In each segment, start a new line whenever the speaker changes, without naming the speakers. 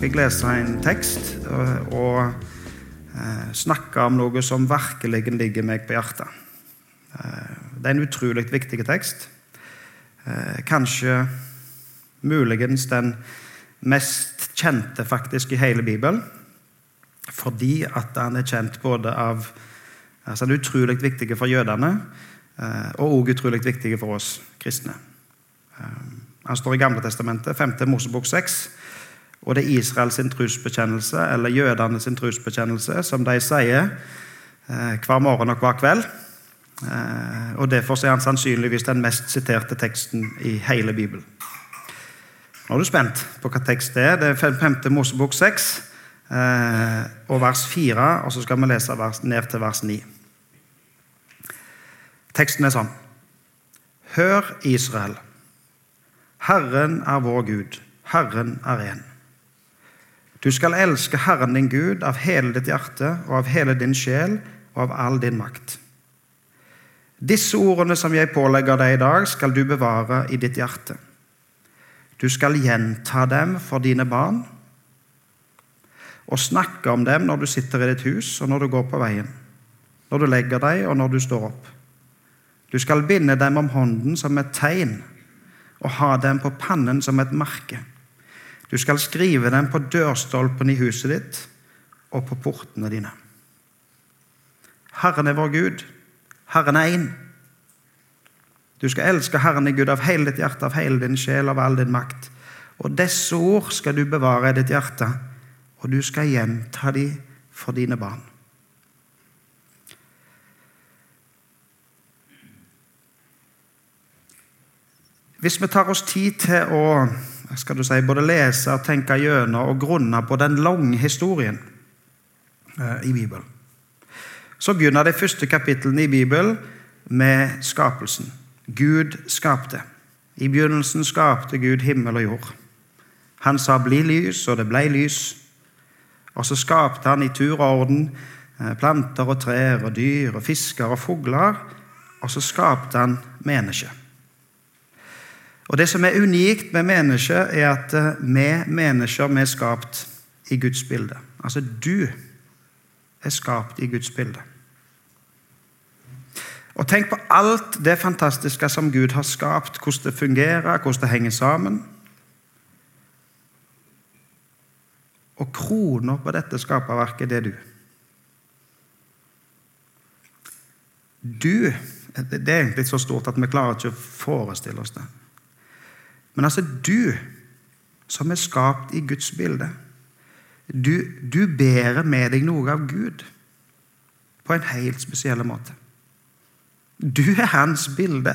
skal jeg lese en tekst og, eh, snakke om noe som virkelig ligger meg på hjertet. Eh, det er en utrolig viktig tekst. Eh, kanskje muligens den mest kjente faktisk i hele Bibelen. Fordi at han er kjent både av altså Den utrolig viktig for jødene og også utrolig viktig for oss kristne. Han står i Gamle testamentet, 5. Mosebok 6. Og det er Israels trosbekjennelse, eller jødene sin trosbekjennelse, som de sier eh, hver morgen og hver kveld. Eh, og Derfor er han sannsynligvis den mest siterte teksten i hele Bibelen. Nå er du spent på hva tekst det er. Det er 5. Mosebok 6 eh, og vers 4, og så skal vi lese vers, ned til vers 9. Teksten er sånn. Hør, Israel. Herren er vår Gud. Herren er én. Du skal elske Herren din Gud av hele ditt hjerte og av hele din sjel og av all din makt. Disse ordene som jeg pålegger deg i dag, skal du bevare i ditt hjerte. Du skal gjenta dem for dine barn og snakke om dem når du sitter i ditt hus og når du går på veien, når du legger deg og når du står opp. Du skal binde dem om hånden som et tegn og ha dem på pannen som et merke. Du skal skrive dem på dørstolpen i huset ditt og på portene dine. Herren er vår Gud. Herren er én. Du skal elske Herren i Gud av hele ditt hjerte, av hele din sjel, av all din makt. Og disse ord skal du bevare i ditt hjerte, og du skal gjenta dem for dine barn. Hvis vi tar oss tid til å skal du si, både lese, tenke gjennom og grunne på den lange historien eh, i Bibelen. Så begynner de første kapitlene i Bibelen med skapelsen. Gud skapte. I begynnelsen skapte Gud himmel og jord. Han sa 'bli lys', og det ble lys. Og så skapte han i tur og orden eh, planter og trær og dyr og fisker og fugler. Og så skapte han mennesket. Og Det som er unikt med mennesker, er at eh, vi mennesker vi er skapt i Guds bilde. Altså du er skapt i Guds bilde. Og Tenk på alt det fantastiske som Gud har skapt, hvordan det fungerer, hvordan det henger sammen. Og krona på dette skaperverket, det er du. Du Det er egentlig så stort at vi klarer ikke å forestille oss det. Men altså, du som er skapt i Guds bilde, du, du bærer med deg noe av Gud på en helt spesiell måte. Du er hans bilde.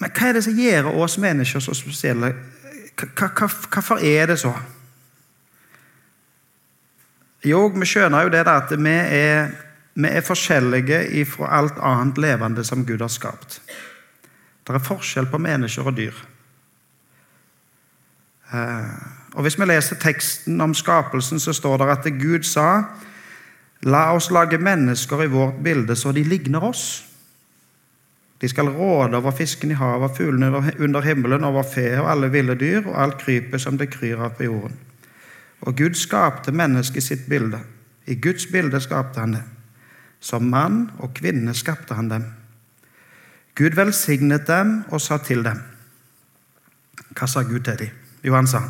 Men hva er det som gjør oss mennesker så spesielle? Hvorfor er det så? Jo, vi skjønner jo det at vi er vi er forskjellige ifra alt annet levende som Gud har skapt. Det er forskjell på mennesker og dyr. Eh, og Hvis vi leser teksten om skapelsen, så står det at Gud sa La oss lage mennesker i vårt bilde så de ligner oss. De skal råde over fisken i havet, fuglene under himmelen, over fe og alle ville dyr og alt krypet som det kryr av på jorden. Og Gud skapte mennesket i sitt bilde. I Guds bilde skapte han det. Som mann og kvinne skapte han dem. Gud velsignet dem og sa til dem Hva sa Gud til dem? Jo, han sa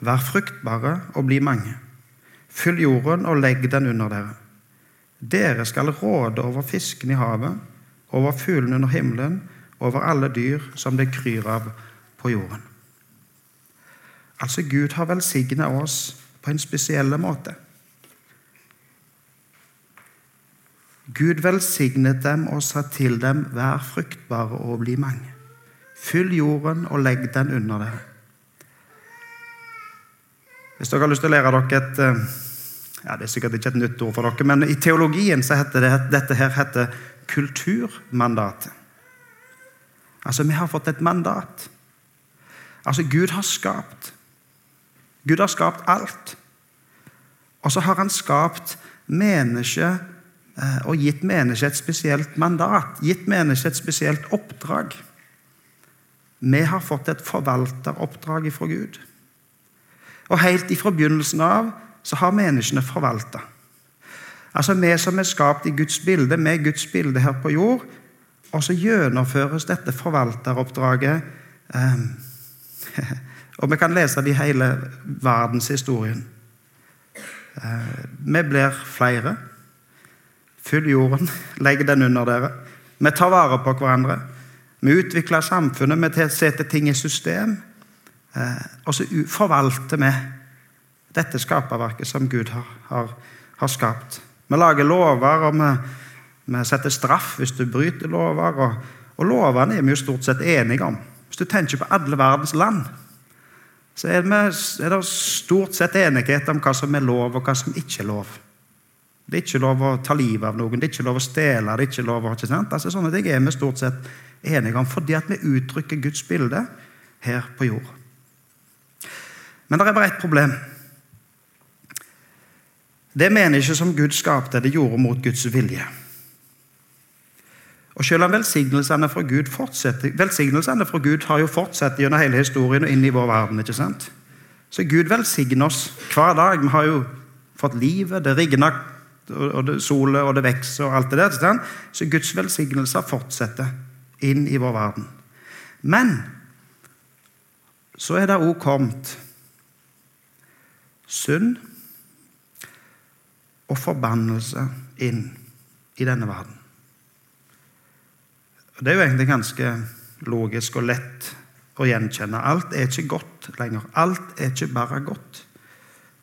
Vær fruktbare og bli mange. Fyll jorden og legg den under dere. Dere skal råde over fisken i havet, over fuglene under himmelen, over alle dyr som det kryr av på jorden. Altså, Gud har velsignet oss på en spesiell måte. Gud velsignet dem og sa til dem, vær fruktbare og bli mange. Fyll jorden og legg den under dere. Hvis dere har lyst til å lære dere et eh, ja, Det er sikkert ikke et nytt ord for dere, men i teologien så heter det, dette her heter kulturmandatet. Altså, vi har fått et mandat. Altså, Gud har skapt. Gud har skapt alt. Og så har han skapt mennesket og gitt mennesket et spesielt mandat, gitt mennesket et spesielt oppdrag. vi har fått et forvalteroppdrag fra Gud. Og helt ifra begynnelsen av så har menneskene forvalta. Altså vi som er skapt i Guds bilde, med Guds bilde her på jord. Og så gjennomføres dette forvalteroppdraget. Eh, og vi kan lese det i hele verdenshistorien. Eh, vi blir flere. Fyll jorden, legg den under dere. Vi tar vare på hverandre. Vi utvikler samfunnet, vi setter ting i system. Uh, og så forvalter vi dette skaperverket som Gud har, har, har skapt. Vi lager lover, og vi, vi, setter straff hvis du bryter lover. Og, og lovene er vi jo stort sett enige om. Hvis du tenker på alle verdens land, så er, vi, er det stort sett enighet om hva som er lov, og hva som ikke er lov. Det er ikke lov å ta livet av noen, det er ikke lov å stjele. det er ikke lov å, ikke sant? Altså, Sånne ting er vi stort sett enige om, fordi at vi uttrykker Guds bilde her på jord. Men det er bare ett problem. Det mennesket som Gud skapte, det gjorde mot Guds vilje. Og Selv om velsignelsene fra Gud fortsetter, velsignelsene fra Gud har jo fortsatt gjennom hele historien og inn i vår verden. ikke sant? Så Gud velsigner oss hver dag. Vi har jo fått livet, det rigner, og det soler, og det vokser, og alt det der. Så Guds velsignelser fortsetter inn i vår verden. Men så er det òg kommet synd og forbannelse inn i denne verden. Det er jo egentlig ganske logisk og lett å gjenkjenne. Alt er ikke godt lenger. Alt er ikke bare godt.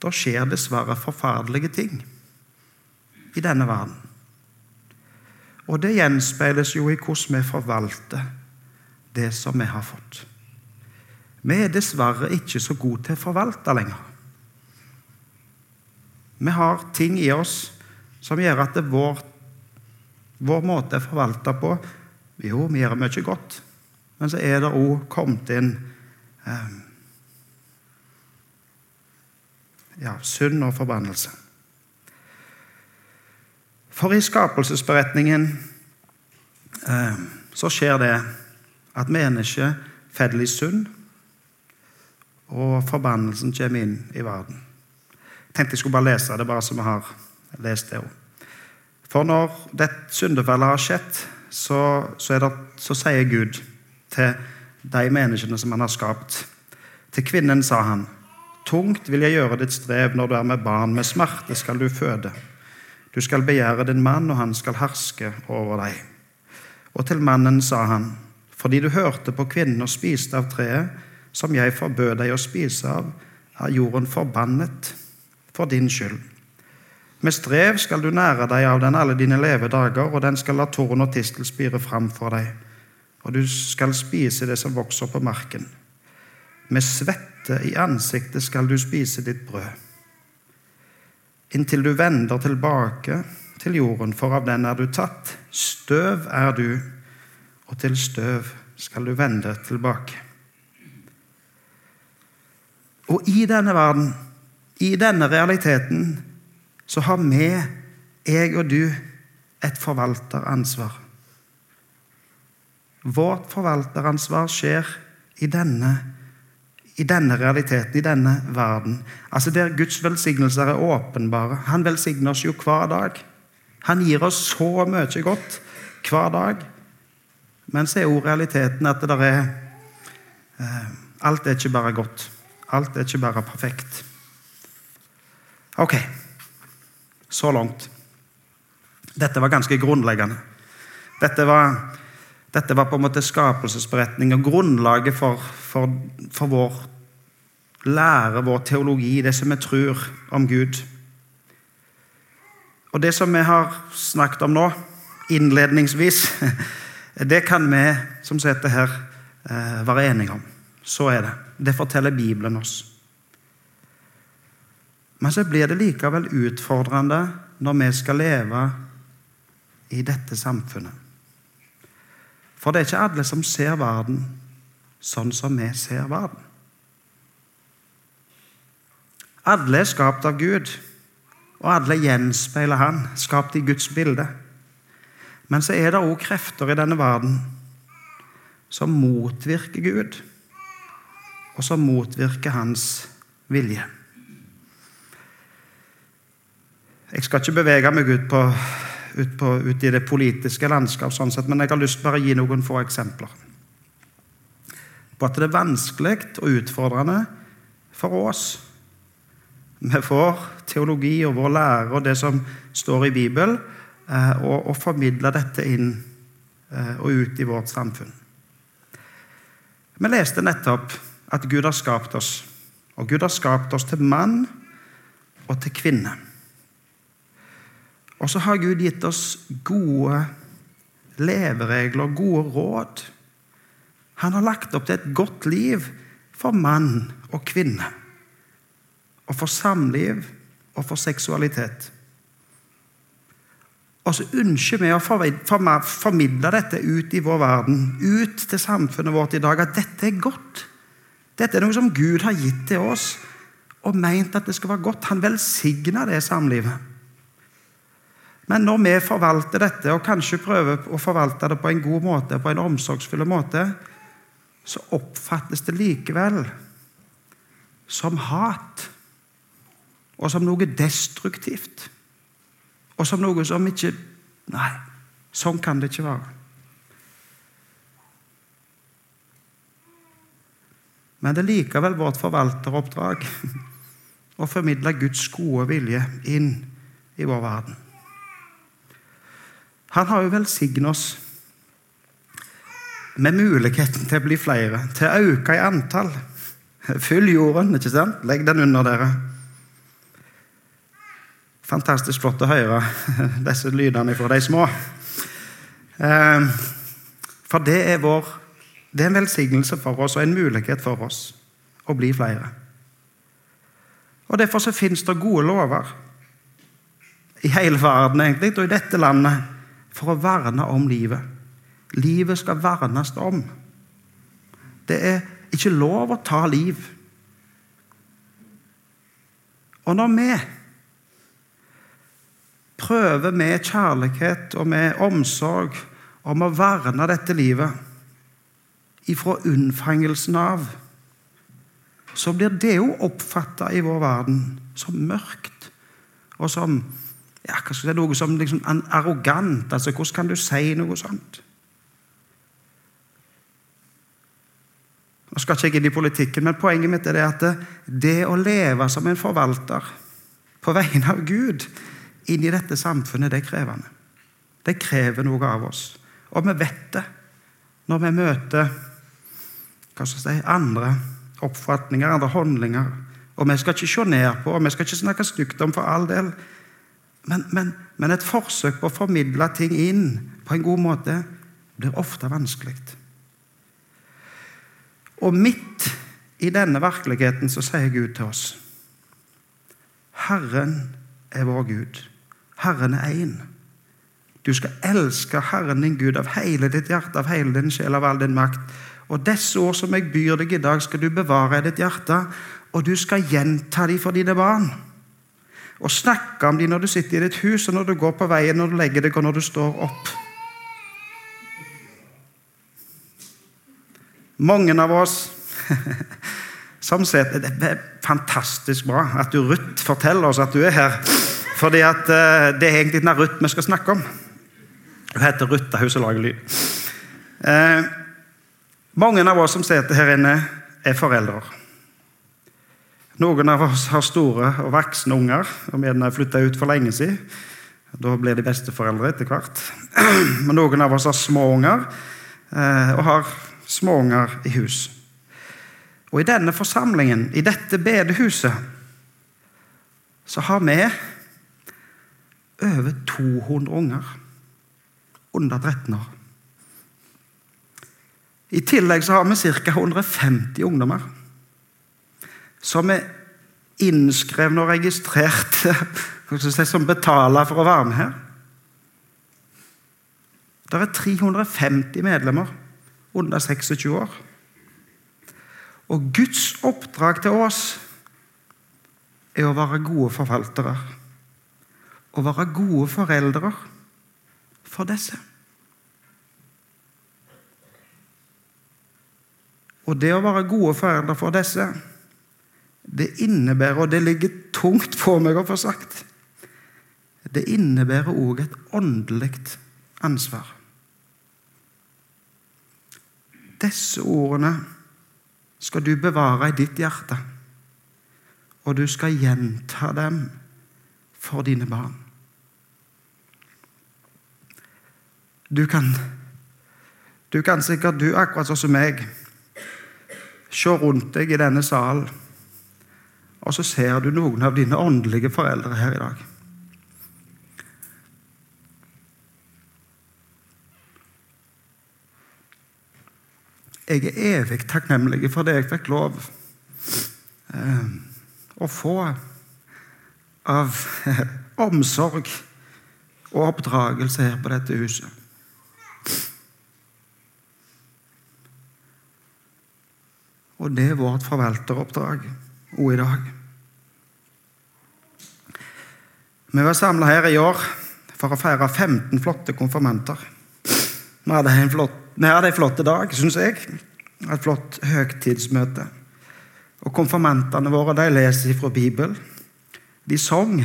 Da skjer dessverre forferdelige ting i denne verden. Og det gjenspeiles jo i hvordan vi forvalter det som vi har fått. Vi er dessverre ikke så gode til å forvalte lenger. Vi har ting i oss som gjør at det vår, vår måte å forvalte på Jo, vi gjør mye godt, men så er det òg kommet inn eh, ja, synd og forbannelse. For i skapelsesberetningen eh, så skjer det at mennesket faller i synd, og forbannelsen kommer inn i verden Jeg tenkte jeg skulle bare lese det, bare så vi har lest det òg. For når det syndefallet har skjedd, så, så, det, så, sier Gud til de menneskene som han har skapt Til kvinnen sa han, tungt vil jeg gjøre ditt strev når du er med barn, med smerte skal du føde. Du skal begjære din mann, og han skal herske over deg. Og til mannen sa han, fordi du hørte på kvinnen og spiste av treet, som jeg forbød deg å spise av, er jorden forbannet for din skyld. Med strev skal du nære deg av den alle dine levedager, og den skal la torn og tistel spire fram for deg. Og du skal spise det som vokser på marken. Med svette i ansiktet skal du spise ditt brød. Inntil du vender tilbake til jorden, for av den er du tatt. Støv er du, og til støv skal du vende tilbake. Og i denne verden i denne realiteten så har vi, jeg og du, et forvalteransvar. Vårt forvalteransvar skjer i denne, i denne realiteten, i denne verden. Altså Der Guds velsignelser er åpenbare. Han velsigner oss jo hver dag. Han gir oss så mye godt hver dag. Men så er jo realiteten at det der er eh, Alt er ikke bare godt. Alt er ikke bare perfekt. Ok, så langt. Dette var ganske grunnleggende. Dette var, dette var på en måte skapelsesberetning og grunnlaget for, for, for vår lære, vår teologi, det som vi tror om Gud. Og det som vi har snakket om nå, innledningsvis, det kan vi som sitter her, eh, være enige om. Så er det. Det forteller Bibelen oss. Men så blir det likevel utfordrende når vi skal leve i dette samfunnet. For det er ikke alle som ser verden sånn som vi ser verden. Alle er skapt av Gud, og alle gjenspeiler Han, skapt i Guds bilde. Men så er det òg krefter i denne verden som motvirker Gud, og som motvirker hans vilje. Jeg skal ikke bevege meg ut, på, ut, på, ut i det politiske landskap, sånn sett, men jeg har lyst til å gi noen få eksempler på at det er vanskelig og utfordrende for oss Vi får teologi og vår lære og det som står i Bibelen, eh, å formidle dette inn eh, og ut i vårt samfunn. Vi leste nettopp at Gud har skapt oss, og Gud har skapt oss til mann og til kvinne. Og så har Gud gitt oss gode leveregler, gode råd. Han har lagt opp til et godt liv for mann og kvinne. Og for samliv og for seksualitet. Og så ønsker vi å formidle dette ut i vår verden, ut til samfunnet vårt i dag, at dette er godt. Dette er noe som Gud har gitt til oss og meint at det skal være godt. Han velsigner det samlivet. Men når vi forvalter dette, og kanskje prøver å forvalte det på en god måte, på en omsorgsfull måte, så oppfattes det likevel som hat. Og som noe destruktivt. Og som noe som ikke Nei, sånn kan det ikke være. Men det er likevel vårt forvalteroppdrag å formidle Guds gode vilje inn i vår verden. Han har jo velsignet oss med muligheten til å bli flere, til å øke i antall. Fyll jorden, ikke sant? Legg den under dere. Fantastisk flott å høre disse lydene fra de små. Eh, for det er, vår, det er en velsignelse for oss og en mulighet for oss å bli flere. Og Derfor så finnes det gode lover i hele verden egentlig, og i dette landet for å verne om livet. Livet skal vernes om. Det er ikke lov å ta liv. Og når vi prøver med kjærlighet og med omsorg om å verne dette livet ifra unnfangelsen av, så blir det jo oppfatta i vår verden som mørkt og som ja, hva skal si, noe som liksom arrogant. altså Hvordan kan du si noe sånt? Nå skal ikke jeg inn i politikken, men Poenget mitt er det at det å leve som en forvalter på vegne av Gud inn i dette samfunnet, det er krevende. Det krever noe av oss. Og vi vet det når vi møter hva skal si, andre oppfatninger, andre handlinger. Og vi skal ikke se ned på, og vi skal ikke snakke stygt om for all del. Men, men, men, et forsøk på å formidle ting inn på en god måte blir ofte vanskelig. Og midt i denne virkeligheten så sier Gud til oss Herren er vår Gud. Herren er én. Du skal elske Herren din Gud av hele ditt hjerte, av hele din sjel, av all din makt. Og disse ord som jeg byr deg i dag, skal du bevare i ditt hjerte, og du skal gjenta dem for dine barn og snakke om dem når du sitter i ditt hus, og når du går på veien, når du legger deg, og når du står opp. Mange av oss som sett Det er fantastisk bra at du Ruth forteller oss at du er her. Fordi uh, det er egentlig denne Ruth vi skal snakke om. Hun heter Ruth, hun som lager lyd. Uh, mange av oss som sitter her inne, er foreldre. Noen av oss har store og voksne unger, og vi har flytta ut for lenge siden. Da blir de besteforeldre etter hvert. Men noen av oss har små unger, eh, og har små unger i hus. Og i denne forsamlingen, i dette bedehuset, så har vi over 200 unger under 13 år. I tillegg så har vi ca. 150 ungdommer som er innskrevne og registrerte, som betaler for å være med her. Det er 350 medlemmer under 26 år. Og Guds oppdrag til oss er å være gode forvaltere. Å være gode foreldre for disse. Og det å være gode foreldre for disse, det innebærer, og det ligger tungt på meg å få sagt, det innebærer òg et åndelig ansvar. Disse ordene skal du bevare i ditt hjerte, og du skal gjenta dem for dine barn. Du kan, du kan sikkert, du akkurat sånn som meg, se rundt deg i denne salen, og så ser du noen av dine åndelige foreldre her i dag. Jeg er evig takknemlig for det jeg fikk lov eh, å få av eh, omsorg og oppdragelse her på dette huset. Og det er vårt forvalteroppdrag òg i dag. Vi var samla her i år for å feire 15 flotte konfirmanter. Vi hadde en flott hadde en flott dag, syns jeg. Et flott høgtidsmøte. Og Konfirmantene våre de leser fra Bibelen. De sang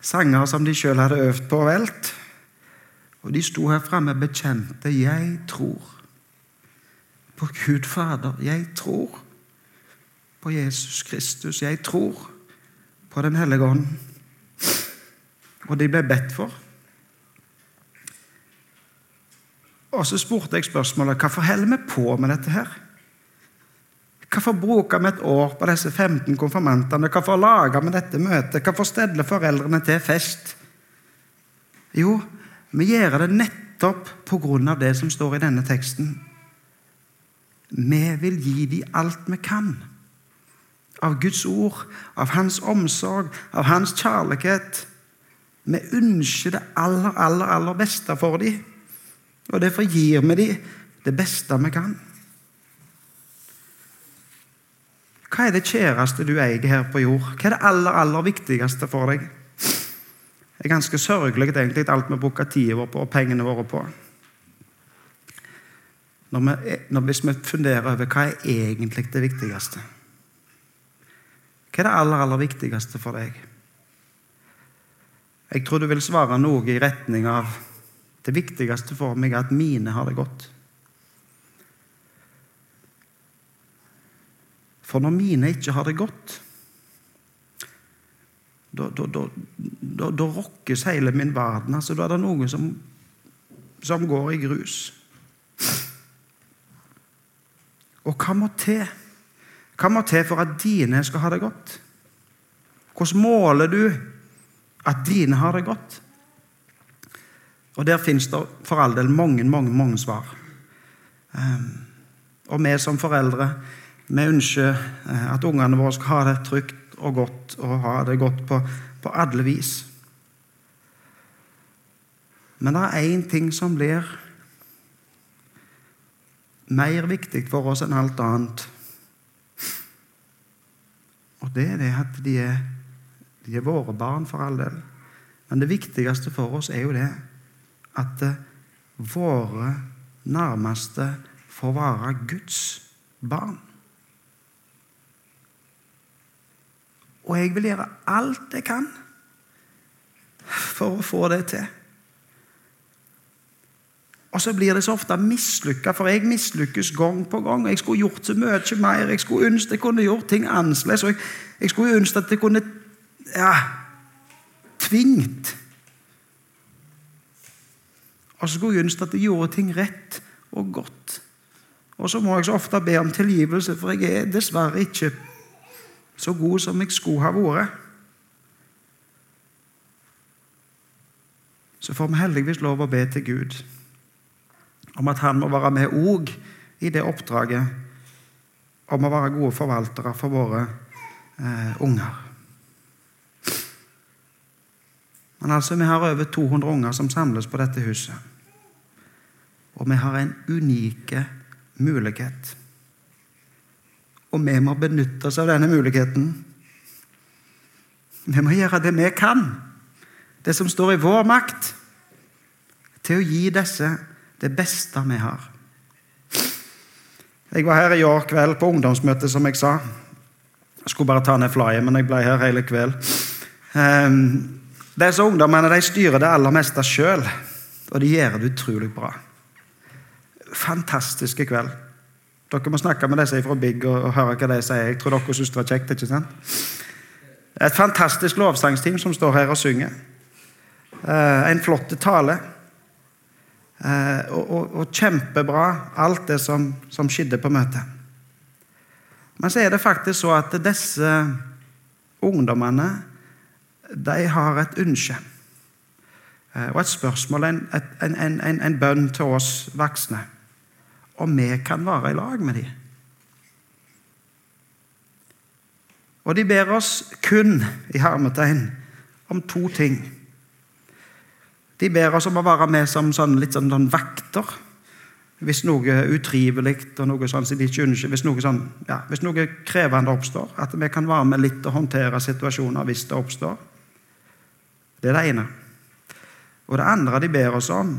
sanger som de sjøl hadde øvd på og velt. Og de sto her framme bekjente 'Jeg tror' på Gud Fader. Jeg tror på Jesus Kristus. Jeg tror på Den hellige ånd. Og de ble bedt for. Og så spurte jeg spørsmålet hvorfor holder vi på med dette her? Hvorfor bruker vi et år på disse 15 konfirmantene? Hvorfor lager vi dette møtet? Hvorfor steller foreldrene til fest? Jo, vi gjør det nettopp av det som står i denne teksten. Vi vil gi dem alt vi kan. Av Guds ord, av Hans omsorg, av Hans kjærlighet. Vi ønsker det aller, aller, aller beste for dem. Og derfor gir vi dem det beste vi kan. Hva er det kjæreste du eier her på jord? Hva er det aller, aller viktigste for deg? Det er ganske sørgelig egentlig alt vi bruker tida vår på og pengene våre på. Når vi, når, hvis vi funderer over hva er egentlig det viktigste Hva er det aller, aller viktigste for deg? Jeg tror du vil svare noe i retning av det viktigste for meg er at mine har det godt. For når mine ikke har det godt, da, rokkes hele min verden. Altså, da er det noe som, som går i grus. Og hva må til? Hva må til for at dine skal ha det godt? Hvordan måler du at dine har det godt? Og der fins det for all del mange, mange, mange svar. Ehm, og vi som foreldre vi ønsker eh, at ungene våre skal ha det trygt og godt og ha det godt på, på alle vis. Men det er én ting som blir mer viktig for oss enn alt annet. Og det er det at de er, de er våre barn, for all del. Men det viktigste for oss er jo det at våre nærmeste får være Guds barn. Og jeg vil gjøre alt jeg kan for å få det til. Og så blir det så ofte mislykka, for jeg mislykkes gang på gang. Jeg skulle gjort så mye mer. Jeg skulle ønske jeg kunne gjort ting annerledes. Jeg, jeg skulle ønske at jeg kunne ja, tvingt og så jeg ønske at jeg gjorde ting rett og godt. Og så må jeg så ofte be om tilgivelse, for jeg er dessverre ikke så god som jeg skulle ha vært. Så får vi heldigvis lov å be til Gud om at han må være med òg i det oppdraget om å være gode forvaltere for våre eh, unger. Men altså, vi har over 200 unger som samles på dette huset. Og vi har en unike mulighet. Og vi må benytte oss av denne muligheten. Vi må gjøre det vi kan, det som står i vår makt, til å gi disse det beste vi har. Jeg var her i år kveld på ungdomsmøtet, som jeg sa. Jeg skulle bare ta ned flyet, men jeg ble her hele kveld. Um, disse ungdommene de styrer det aller meste sjøl, og de gjør det utrolig bra. Fantastiske kveld. Dere må snakke med disse fra Big og, og høre hva de sier. Jeg tror dere syns det var kjekt. ikke sant? Et fantastisk lovsangsteam som står her og synger. Eh, en flott tale. Eh, og, og, og, kjempebra, alt det som, som skjedde på møtet. Men så er det faktisk så at disse ungdommene de har et ønske uh, og et spørsmål, en, en, en, en bønn til oss voksne om vi kan være i lag med dem. Og de ber oss kun, i hermetegn, om to ting. De ber oss om å være med som sånn, litt sånn, sånn vakter. Hvis noe utrivelig og noe sånn som de ikke ønsker, hvis noe, sånn, ja, hvis noe krevende oppstår. At vi kan være med litt og håndtere situasjoner hvis det oppstår. Det er det ene. Og det andre de ber oss om,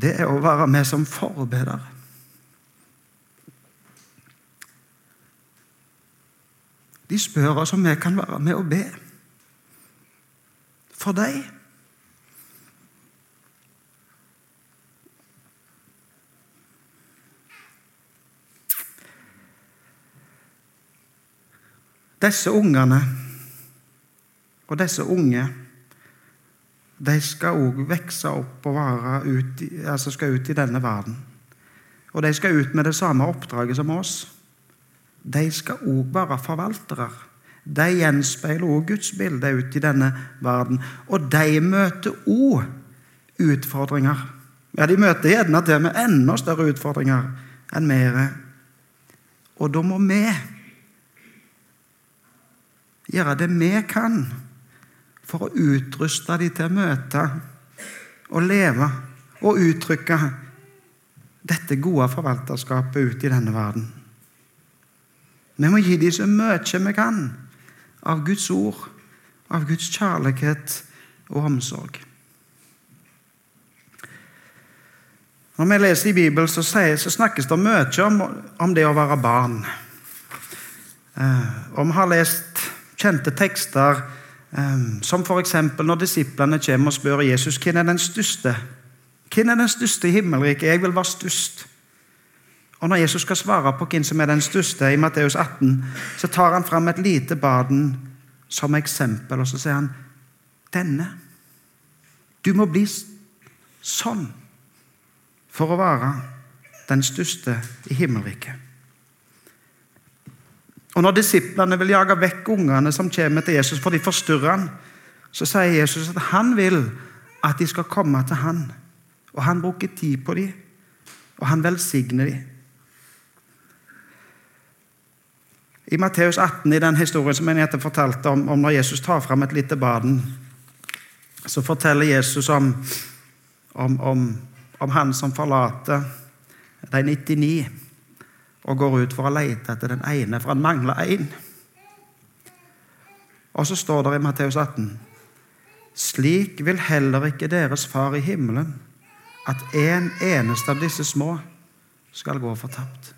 det er å være med som forbedere. De spør oss om vi kan være med og be for deg. Disse ungene og disse unge de skal òg vokse opp og være ut, altså skal ut i denne verden. Og de skal ut med det samme oppdraget som oss. De skal òg være forvaltere. De gjenspeiler òg Guds bilde ut i denne verden. Og de møter òg utfordringer. Ja, De møter gjerne til med enda større utfordringer enn mer. Og da må vi gjøre det vi kan for å utruste dem til å møte og leve og uttrykke dette gode forvalterskapet ut i denne verden. Vi må gi dem så mye vi kan av Guds ord, av Guds kjærlighet og omsorg. Når vi leser i Bibelen, så, så snakkes det mye om, om, det å være barn. Eh, og vi har lest kjente tekster som f.eks. når disiplene kommer og spør Jesus hvem er den største. Hvem er den største i himmelriket? Jeg vil være størst. Og Når Jesus skal svare på hvem som er den største, i Matteus 18, så tar han fram et lite barn som eksempel, og så sier han denne. Du må bli sånn for å være den største i himmelriket. Og Når disiplene vil jage vekk ungene som kommer til Jesus, for de forstyrrer han, så sier Jesus at han vil at de skal komme til han. Og han bruker tid på dem, og han velsigner dem. I Matteus 18, i den historien som jeg fortalte om, om når Jesus tar fram et lite barn, så forteller Jesus om, om, om han som forlater de 99 og går ut for å lete etter den ene, for han mangler én. Og så står det i Matteus 18.: Slik vil heller ikke deres far i himmelen at en eneste av disse små skal gå fortapt.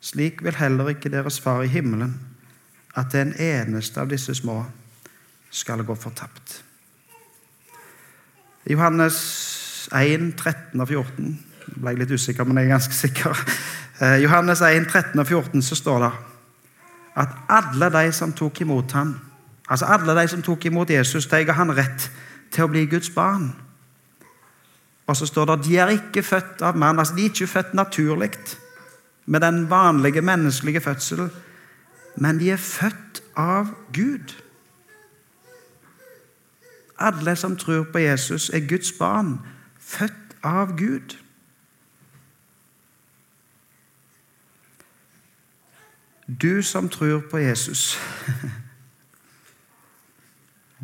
Slik vil heller ikke deres far i himmelen at en eneste av disse små skal gå fortapt. Johannes 1, 13 og 14 jeg ble litt usikker, men jeg er ganske sikker. Eh, Johannes 1, 13 og 14 så står det at alle de som tok imot ham, altså alle de som tok imot Jesus, de ga han rett til å bli Guds barn. Og så står det at de er ikke født av mann. altså De er ikke født naturlig med den vanlige menneskelige fødsel, men de er født av Gud. Alle som tror på Jesus, er Guds barn, født av Gud. Du som tror på Jesus,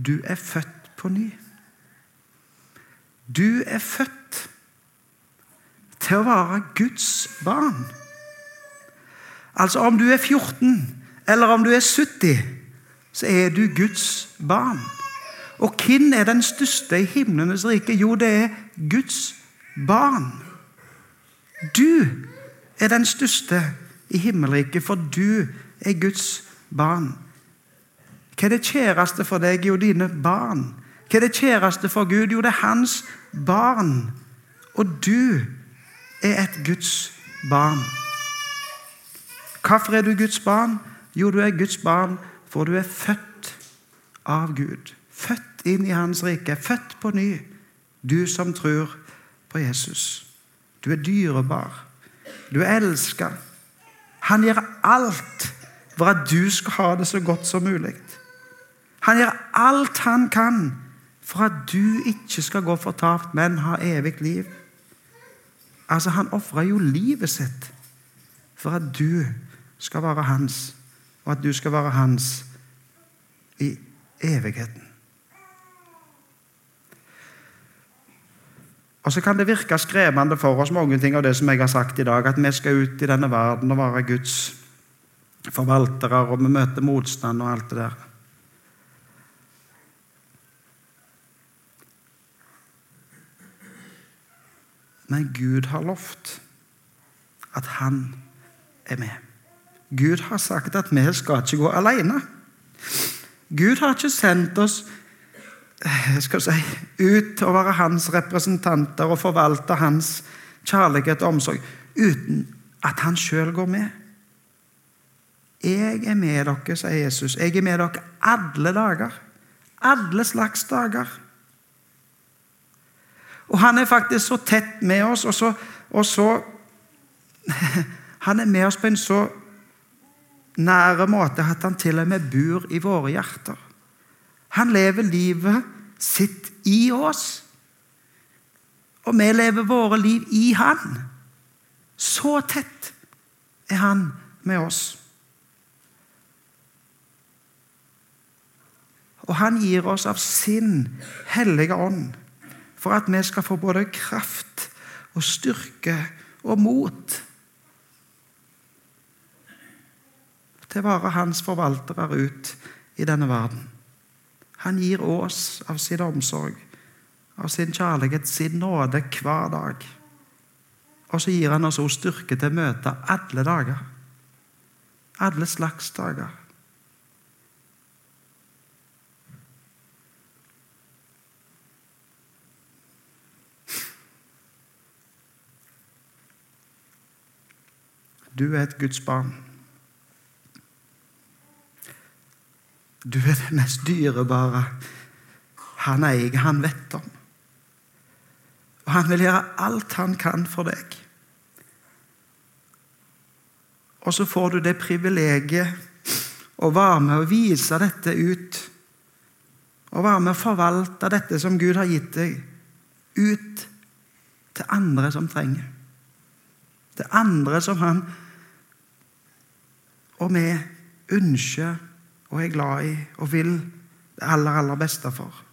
du er født på ny. Du er født til å være Guds barn. Altså om du er 14 eller om du er 70, så er du Guds barn. Og hvem er den største i himlenes rike? Jo, det er Guds barn. Du er den største i himmelriket, for du er Guds barn. Hva er det kjæreste for deg? Jo, dine barn. Hva er det kjæreste for Gud? Jo, det er hans barn. Og du er et Guds barn. Hvorfor er du Guds barn? Jo, du er Guds barn for du er født av Gud. Født inn i Hans rike. Født på ny. Du som tror på Jesus. Du er dyrebar. Du er elska. Han gjør alt for at du skal ha det så godt som mulig. Han gjør alt han kan for at du ikke skal gå fortapt, men ha evig liv. Altså, Han ofra jo livet sitt for at du skal være hans, og at du skal være hans i evigheten. Og Så kan det virke skremmende for oss mange ting av det som jeg har sagt i dag, at vi skal ut i denne verden og være Guds forvaltere, og vi møter motstand og alt det der. Men Gud har lovt at han er med. Gud har sagt at vi skal ikke gå alene. Gud har ikke sendt oss skal si, ut å være hans representanter og forvalte hans kjærlighet og omsorg uten at han sjøl går med. Jeg er med dere, sier Jesus. Jeg er med dere alle dager. Alle slags dager. Og han er faktisk så tett med oss, og så, og så Han er med oss på en så nære måte at han til og med bor i våre hjerter. Han lever livet sitt i oss. Og vi lever våre liv i han. Så tett er han med oss. Og han gir oss av sin hellige ånd for at vi skal få både kraft og styrke og mot til å være hans forvaltere ut i denne verden. Han gir oss av sin omsorg, av sin kjærlighet, sin nåde hver dag. Og så gir han oss også styrke til å møte alle dager. Alle slags dager. Du er et Guds barn. Du er det mest dyrebare han eier, han vet om. Og han vil gjøre alt han kan for deg. Og så får du det privilegiet å være med å vise dette ut. Å være med å forvalte dette som Gud har gitt deg, ut til andre som trenger. Til andre som han og vi ønsker og er glad i og vil det aller, aller beste for.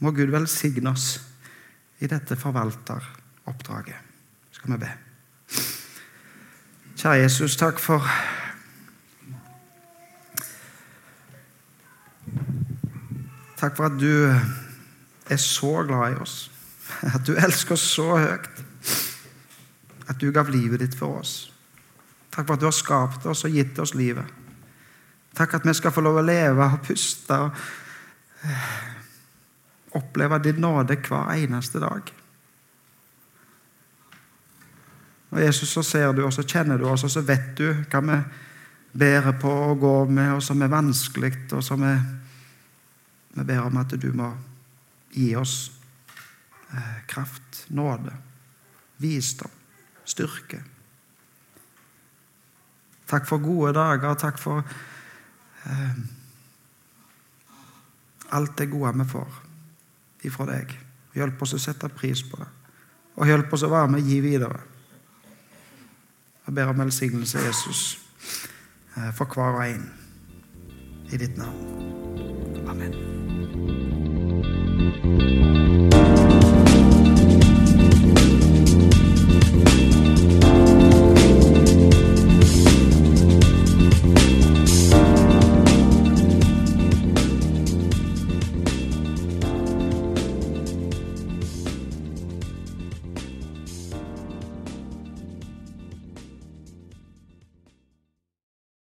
Må Gud velsigne oss i dette forvalteroppdraget. Skal vi be. Kjære Jesus, takk for Takk for at du er så glad i oss. At du elsker oss så høyt. At du gav livet ditt for oss. Takk for at du har skapt oss og gitt oss livet. Takk at vi skal få lov å leve og puste og eh, oppleve din nåde hver eneste dag. Og Jesus, så ser du og kjenner du oss, og så vet du hva vi bærer på og går med, og som er vanskelig, og som vi, vi ber om at du må gi oss eh, kraft, nåde, visdom, styrke. Takk for gode dager. Takk for eh, alt det gode vi får ifra deg. Hjelp oss å sette pris på det. Og hjelp oss å være med og gi videre. Jeg ber om velsignelse, Jesus, eh, for hver og en. I ditt navn. Amen.